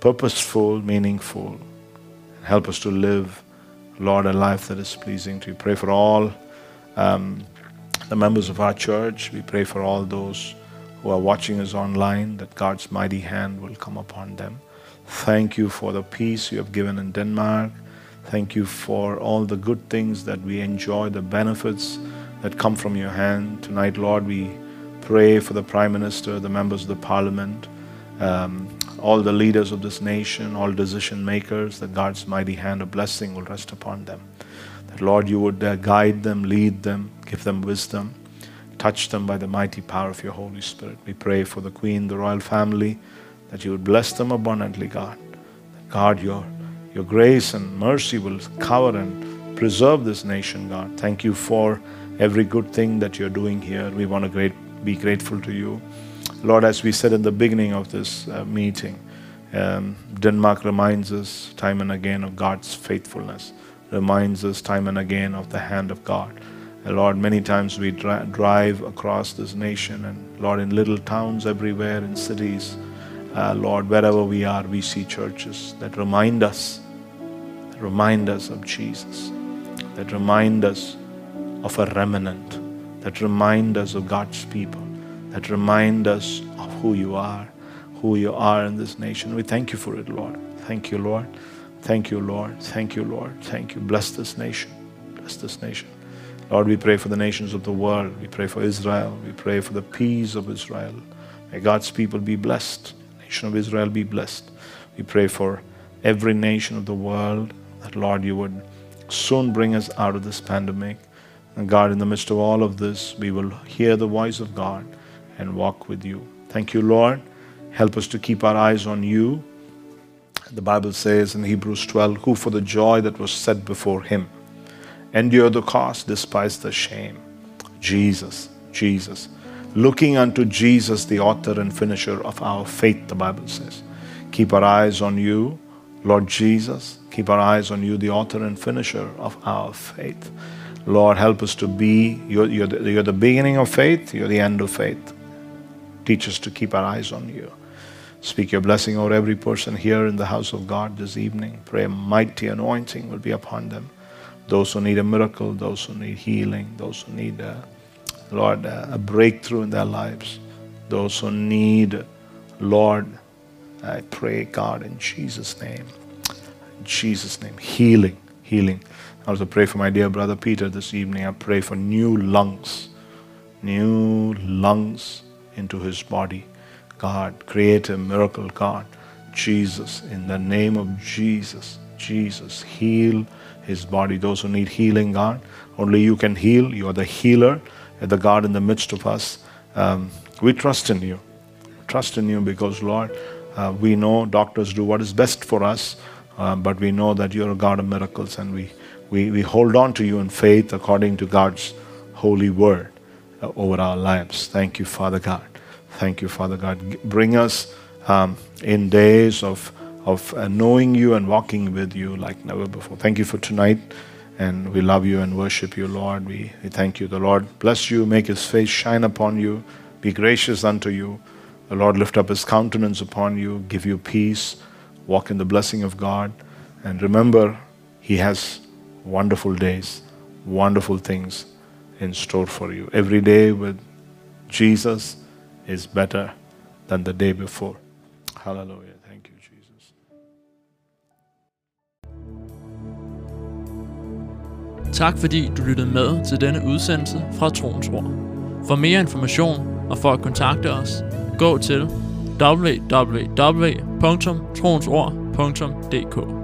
purposeful, meaningful. Help us to live, Lord, a life that is pleasing to you. Pray for all um, the members of our church. We pray for all those who are watching us online that God's mighty hand will come upon them. Thank you for the peace you have given in Denmark. Thank you for all the good things that we enjoy, the benefits that come from your hand. Tonight, Lord, we pray for the Prime Minister, the members of the Parliament, um, all the leaders of this nation, all decision makers, that God's mighty hand of blessing will rest upon them. That, Lord, you would uh, guide them, lead them, give them wisdom, touch them by the mighty power of your Holy Spirit. We pray for the Queen, the royal family, that you would bless them abundantly, God. That God, your, your grace and mercy will cover and preserve this nation, God. Thank you for every good thing that you're doing here. We want to great, be grateful to you. Lord, as we said in the beginning of this uh, meeting, um, Denmark reminds us time and again of God's faithfulness, reminds us time and again of the hand of God. And Lord, many times we dri- drive across this nation, and Lord, in little towns everywhere, in cities, uh, Lord, wherever we are, we see churches that remind us, that remind us of Jesus, that remind us of a remnant, that remind us of God's people, that remind us of who you are, who you are in this nation. We thank you for it, Lord. Thank you, Lord. Thank you, Lord. Thank you, Lord. Thank you. Bless this nation. Bless this nation. Lord, we pray for the nations of the world. We pray for Israel. We pray for the peace of Israel. May God's people be blessed. Nation of Israel be blessed. We pray for every nation of the world that, Lord, you would soon bring us out of this pandemic. And God, in the midst of all of this, we will hear the voice of God and walk with you. Thank you, Lord. Help us to keep our eyes on you. The Bible says in Hebrews 12, who for the joy that was set before him endure the cost, despise the shame. Jesus, Jesus. Looking unto Jesus, the author and finisher of our faith, the Bible says. Keep our eyes on you, Lord Jesus. Keep our eyes on you, the author and finisher of our faith. Lord, help us to be, you're, you're, the, you're the beginning of faith, you're the end of faith. Teach us to keep our eyes on you. Speak your blessing over every person here in the house of God this evening. Pray a mighty anointing will be upon them those who need a miracle, those who need healing, those who need, Lord, a breakthrough in their lives, those who need, Lord, I pray, God, in Jesus' name, in Jesus' name, healing, healing. I also pray for my dear brother Peter this evening. I pray for new lungs, new lungs into his body. God, create a miracle, God. Jesus, in the name of Jesus, Jesus, heal his body. Those who need healing, God, only you can heal. You are the healer, the God in the midst of us. Um, we trust in you. Trust in you because, Lord, uh, we know doctors do what is best for us, uh, but we know that you're a God of miracles, and we, we, we hold on to you in faith according to God's holy word uh, over our lives. Thank you, Father God. Thank you, Father God. Bring us um, in days of, of uh, knowing you and walking with you like never before. Thank you for tonight. And we love you and worship you, Lord. We, we thank you. The Lord bless you, make his face shine upon you, be gracious unto you. The Lord lift up his countenance upon you, give you peace, walk in the blessing of God. And remember, he has wonderful days, wonderful things in store for you. Every day with Jesus is better than the day before. Hallelujah. Thank you, Jesus. Tak fordi du lyttede med til denne udsendelse fra Troens Ord. For mere information og for at kontakte os, gå til www.troensord.dk